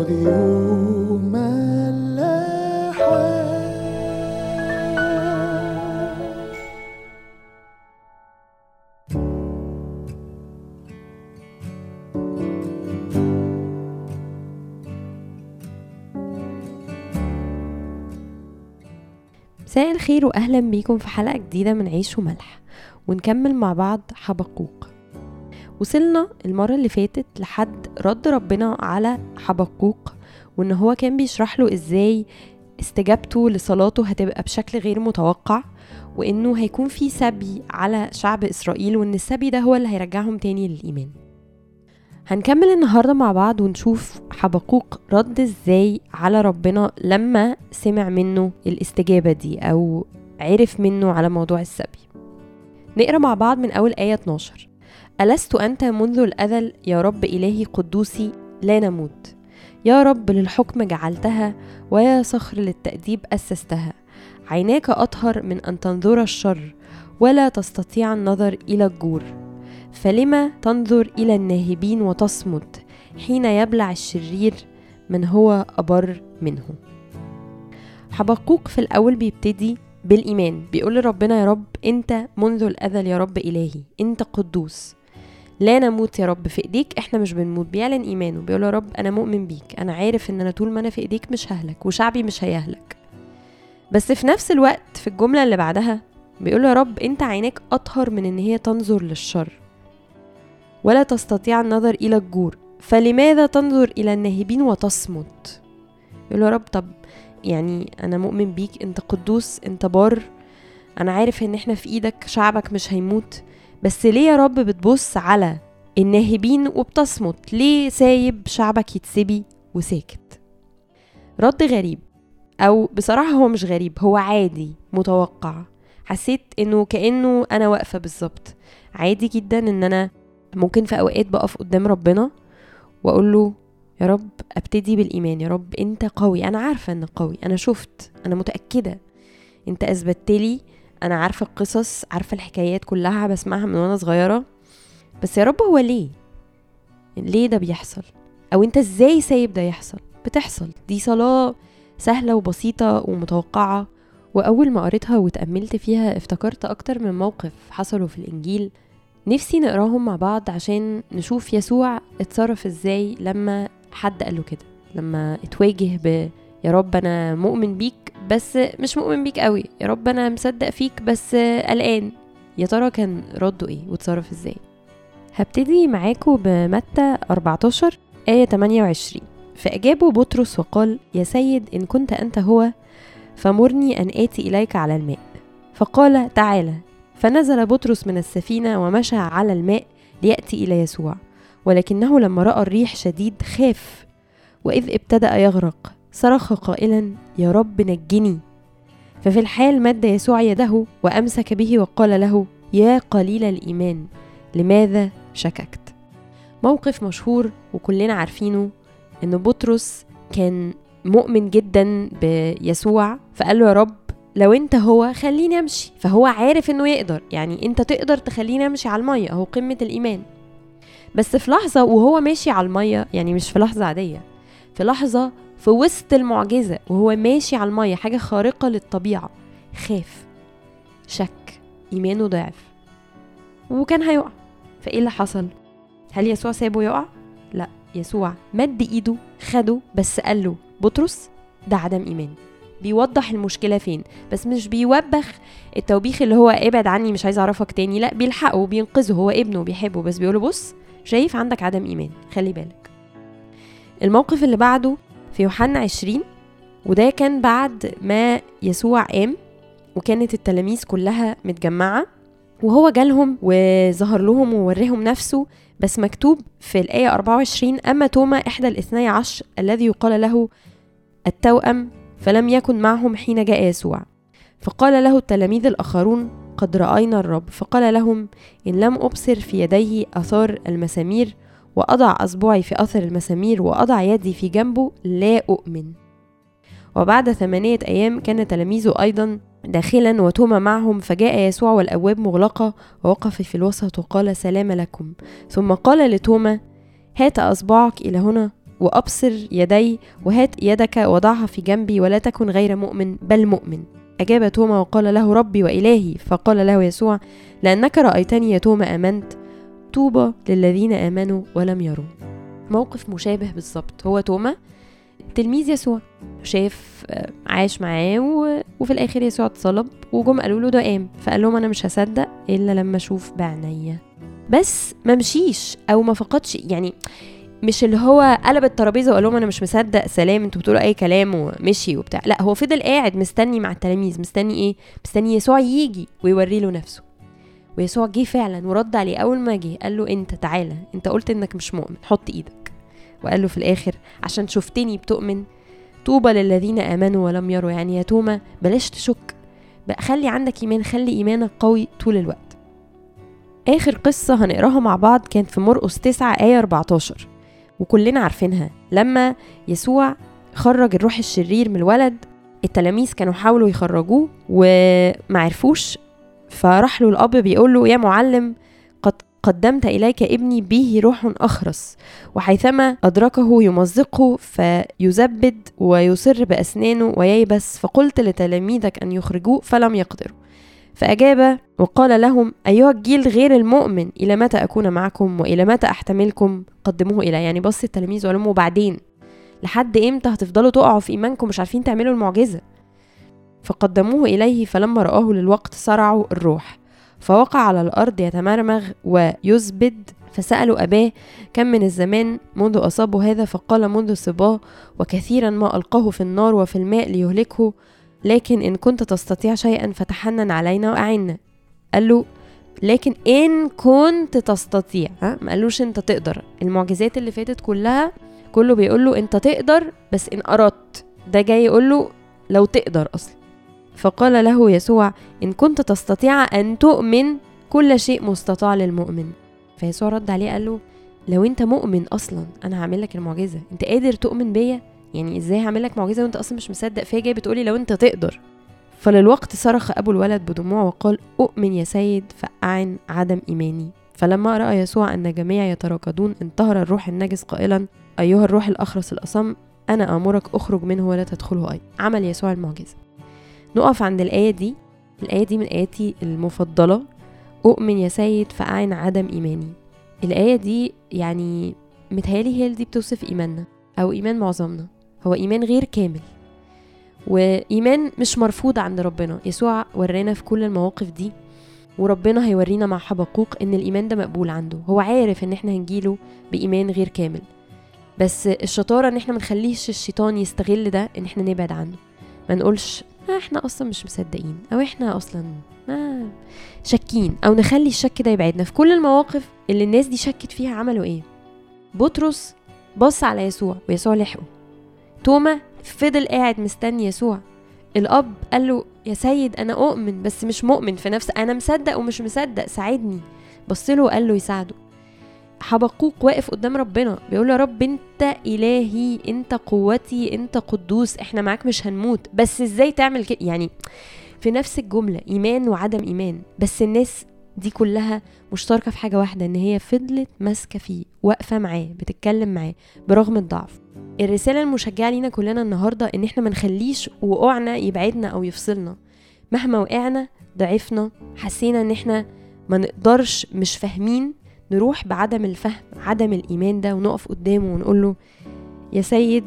مساء الخير واهلا بيكم في حلقة جديدة من عيش وملح. ونكمل مع بعض حبقوق. وصلنا المرة اللي فاتت لحد رد ربنا على حبقوق وإن هو كان بيشرح له إزاي استجابته لصلاته هتبقى بشكل غير متوقع وإنه هيكون في سبي على شعب إسرائيل وإن السبي ده هو اللي هيرجعهم تاني للإيمان. هنكمل النهارده مع بعض ونشوف حبقوق رد إزاي على ربنا لما سمع منه الاستجابة دي أو عرف منه على موضوع السبي. نقرأ مع بعض من أول آية 12 ألست أنت منذ الأزل يا رب إلهي قدوسي لا نموت. يا رب للحكم جعلتها ويا صخر للتأديب أسستها. عيناك أطهر من أن تنظر الشر ولا تستطيع النظر إلى الجور. فلما تنظر إلى الناهبين وتصمت حين يبلع الشرير من هو أبر منه. حبقوق في الأول بيبتدي بالإيمان. بيقول لربنا يا رب أنت منذ الأزل يا رب إلهي. أنت قدوس. لا نموت يا رب في إيديك. إحنا مش بنموت. بيعلن إيمانه. بيقول يا رب أنا مؤمن بيك. أنا عارف إن أنا طول ما أنا في إيديك مش ههلك وشعبي مش هيهلك. بس في نفس الوقت في الجملة اللي بعدها بيقول يا رب أنت عيناك أطهر من إن هي تنظر للشر. ولا تستطيع النظر إلى الجور. فلماذا تنظر إلى الناهبين وتصمت؟ يقول يا رب طب يعني أنا مؤمن بيك. أنت قدوس. أنت بار. أنا عارف إن إحنا في إيدك. شعبك مش هيموت. بس ليه يا رب بتبص على الناهبين وبتصمت؟ ليه سايب شعبك يتسبي وساكت؟ رد غريب أو بصراحة هو مش غريب هو عادي متوقع. حسيت إنه كأنه أنا واقفة بالظبط. عادي جدا إن أنا ممكن في أوقات بقف قدام ربنا وأقول له يا رب أبتدي بالإيمان يا رب أنت قوي. أنا عارفة إنك قوي أنا شفت أنا متأكدة. أنت أثبتت لي أنا عارفة القصص عارفة الحكايات كلها بسمعها من وأنا صغيرة. بس يا رب هو ليه؟ ليه ده بيحصل؟ أو أنت إزاي سايب ده يحصل؟ بتحصل. دي صلاة سهلة وبسيطة ومتوقعة. وأول ما قريتها واتاملت فيها افتكرت أكتر من موقف حصلوا في الإنجيل. نفسي نقراهم مع بعض عشان نشوف يسوع اتصرف إزاي لما حد قاله كده لما اتواجه ب يا رب أنا مؤمن بيك بس مش مؤمن بيك قوي. يا رب أنا مصدق فيك بس قلقان. يا ترى كان رده إيه؟ واتصرف إزاي؟ هبتدي معاكم بمتى 14 آية 28 فأجابه بطرس وقال يا سيد إن كنت أنت هو فمرني أن آتي إليك على الماء. فقال تعالى فنزل بطرس من السفينة ومشى على الماء ليأتي إلى يسوع. ولكنه لما رأى الريح شديد خاف وإذ ابتدأ يغرق. صرخ قائلا يا رب نجني. ففي الحال مد يسوع يده وأمسك به وقال له يا قليل الإيمان لماذا شككت؟ موقف مشهور وكلنا عارفينه إن بطرس كان مؤمن جدا بيسوع فقال له يا رب لو أنت هو خليني أمشي. فهو عارف إنه يقدر يعني أنت تقدر تخليني أمشي على المية اهو قمة الإيمان. بس في لحظة وهو ماشي على المية يعني مش في لحظة عادية في لحظة في وسط المعجزة وهو ماشي على المية حاجة خارقة للطبيعة. خاف شك إيمانه ضعف. وكان هيقع. فإيه اللي حصل؟ هل يسوع سابه يقع لا يسوع مد إيده خده بس قال له بطرس ده عدم إيمان. بيوضح المشكلة فين. بس مش بيوبخ التوبيخ اللي هو ابعد عني مش عايز أعرفك تاني. لا بيلحقه وبينقذه هو ابنه بيحبه. بس بيقوله بص شايف عندك عدم إيمان خلي بالك. الموقف اللي بعده في يوحنا 20 وده كان بعد ما يسوع قام وكانت التلاميذ كلها متجمعة وهو جالهم وظهر لهم ووريهم نفسه بس مكتوب في الآية 24 أما توما إحدى الاثني عشر الذي يقال له التوأم فلم يكن معهم حين جاء يسوع. فقال له التلاميذ الآخرون قد رأينا الرب فقال لهم إن لم أبصر في يديه أثار المسامير وأضع أصبعي في أثر المسامير وأضع يدي في جنبه لا أؤمن. وبعد ثمانية أيام كان تلاميذه أيضا داخلا وتوما معهم فجاء يسوع والأبواب مغلقة ووقف في الوسط وقال سلام لكم. ثم قال لتوما هات أصبعك إلى هنا وأبصر يدي وهات يدك وضعها في جنبي ولا تكن غير مؤمن بل مؤمن. أجاب توما وقال له ربي وإلهي. فقال له يسوع لأنك رأيتني يا توما آمنت طوبى للذين آمنوا ولم يروا. موقف مشابه بالظبط. هو توما تلميذ يسوع شاف آه، عاش معاه وفي الآخر يسوع اتصلب وجم قالوا له ده قام فقال لهم أنا مش هصدق إلا لما أشوف بعينيا. بس ما مشيش أو ما فقدش يعني مش اللي هو قلب الترابيزة وقال لهم أنا مش مصدق سلام أنتوا بتقولوا أي كلام ومشي وبتاع. لا هو فضل قاعد مستني مع التلاميذ مستني إيه؟ مستني يسوع يجي ويوري له نفسه. ويسوع جه فعلا ورد عليه أول ما جه قال له أنت تعالى أنت قلت إنك مش مؤمن حط إيدك. وقال له في الآخر عشان شفتني بتؤمن طوبى للذين آمنوا ولم يروا. يعني يا توما بلاش تشك. بقى خلي عندك إيمان خلي إيمانك قوي طول الوقت. آخر قصة هنقراها مع بعض كانت في مرقس 9 آية 14 وكلنا عارفينها. لما يسوع خرج الروح الشرير من الولد التلاميذ كانوا حاولوا يخرجوه ومعرفوش فراح له الأب بيقول له يا معلم قد قدمت إليك ابني به روح أخرس وحيثما أدركه يمزقه فيزبد ويصر بأسنانه وييبس فقلت لتلاميذك أن يخرجوه فلم يقدروا. فأجاب وقال لهم أيها الجيل غير المؤمن إلى متى أكون معكم وإلى متى أحتملكم؟ قدموه إلي. يعني بص التلاميذ وقال لهم وبعدين؟ لحد إمتى هتفضلوا تقعوا في إيمانكم؟ مش عارفين تعملوا المعجزة. فقدموه إليه فلما رآه للوقت صرعوا الروح. فوقع على الأرض يتمرمغ ويزبد فسألوا أباه كم من الزمان منذ أصابه هذا؟ فقال منذ صباه وكثيرا ما ألقاه في النار وفي الماء ليهلكه لكن إن كنت تستطيع شيئا فتحنن علينا وأعنا. قال له لكن إن كنت تستطيع. ها؟ ما قالوش أنت تقدر. المعجزات اللي فاتت كلها كله بيقول له أنت تقدر بس إن أردت. ده جاي يقول له لو تقدر أصلا. فقال له يسوع إن كنت تستطيع أن تؤمن كل شيء مستطاع للمؤمن. فيسوع رد عليه قال له لو أنت مؤمن أصلا أنا هعمل لك المعجزة. أنت قادر تؤمن بيا؟ يعني إزاي هعمل لك معجزة وأنت أصلا مش مصدق فيا؟ جاي بتقولي لو أنت تقدر. فللوقت صرخ أبو الولد بدموع وقال أؤمن يا سيد فأعن عدم إيماني. فلما رأى يسوع أن جميع يتراكضون انتهر الروح النجس قائلا أيها الروح الأخرس الأصم أنا آمرك أخرج منه ولا تدخله أي. عمل يسوع المعجزة. نقف عند الآية دي. الآية دي من آياتي المفضلة. أؤمن يا سيد فأعن عدم إيماني. الآية دي يعني متهيألي هي دي بتوصف إيماننا أو إيمان معظمنا. هو إيمان غير كامل. وإيمان مش مرفوض عند ربنا. يسوع ورانا في كل المواقف دي. وربنا هيورينا مع حبقوق إن الإيمان ده مقبول عنده. هو عارف إن إحنا هنجيله بإيمان غير كامل. بس الشطارة إن إحنا منخليش الشيطان يستغل ده إن إحنا نبعد عنه. ما نقولش إحنا أصلا مش مصدقين أو إحنا أصلا ما شاكين أو نخلي الشك ده يبعدنا. في كل المواقف اللي الناس دي شكت فيها عملوا إيه؟ بطرس بص على يسوع ويسوع لحقه. توما فضل قاعد مستني يسوع. الأب قال له يا سيد أنا أؤمن بس مش مؤمن في نفسي أنا مصدق ومش مصدق ساعدني. بص له وقال له يساعده. حبقوق واقف قدام ربنا بيقول له يا رب انت إلهي انت قوتي انت قدوس إحنا معاك مش هنموت. بس إزاي تعمل كده؟ يعني في نفس الجملة إيمان وعدم إيمان. بس الناس دي كلها مشتركة في حاجة واحدة إن هي فضلت ماسكة فيه واقفة معاه بتتكلم معاه برغم الضعف. الرسالة المشجعة لينا كلنا النهاردة إن إحنا منخليش وقوعنا يبعدنا أو يفصلنا. مهما وقعنا ضعفنا حسينا إن إحنا ما نقدرش مش فاهمين نروح بعدم الفهم عدم الإيمان ده ونقف قدامه ونقول له يا سيد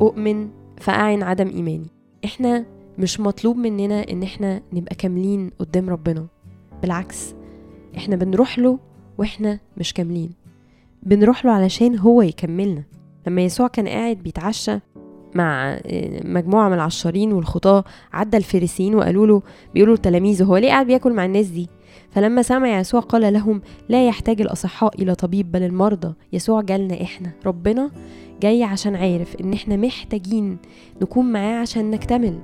أؤمن فأعن عدم إيماني. إحنا مش مطلوب مننا إن إحنا نبقى كاملين قدام ربنا. بالعكس إحنا بنروح له وإحنا مش كاملين. بنروح له علشان هو يكملنا. لما يسوع كان قاعد بيتعشى مع آه، مجموعة من العشارين والخطاة عدى الفريسيين وقالوا له بيقولوا لتلاميذه هو ليه قاعد بياكل مع الناس دي؟ فلما سمع يسوع قال لهم لا يحتاج الأصحاء إلى طبيب بل المرضى. يسوع جالنا إحنا. ربنا جاي عشان عارف إن إحنا محتاجين نكون معاه عشان نكتمل.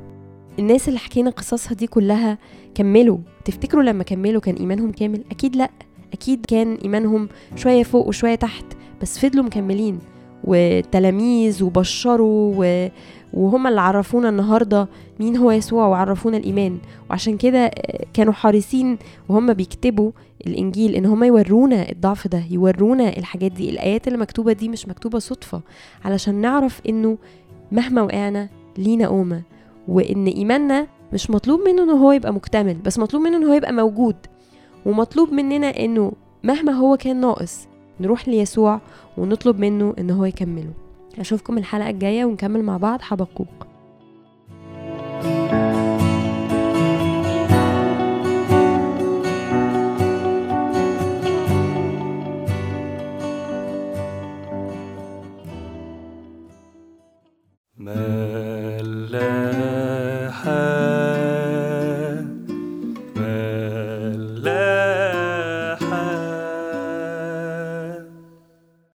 الناس اللي حكينا قصصها دي كلها كملوا. تفتكروا لما كملوا كان إيمانهم كامل؟ أكيد لأ. أكيد كان إيمانهم شوية فوق وشوية تحت بس فضلوا مكملين. وتلاميذ وبشروا و... وهم اللي عرفونا النهاردة مين هو يسوع وعرفونا الإيمان. وعشان كده كانوا حريصين وهم بيكتبوا الإنجيل إن هم يورونا الضعف ده يورونا الحاجات دي. الآيات اللي مكتوبة دي مش مكتوبة صدفة علشان نعرف إنه مهما وقعنا لينا قومة وإن إيماننا مش مطلوب منه إن هو يبقى مكتمل بس مطلوب منه إن هو يبقى موجود. ومطلوب مننا إنه مهما هو كان ناقص نروح ليسوع ونطلب منه إن هو يكمله. أشوفكم الحلقة الجاية ونكمل مع بعض. حبقوق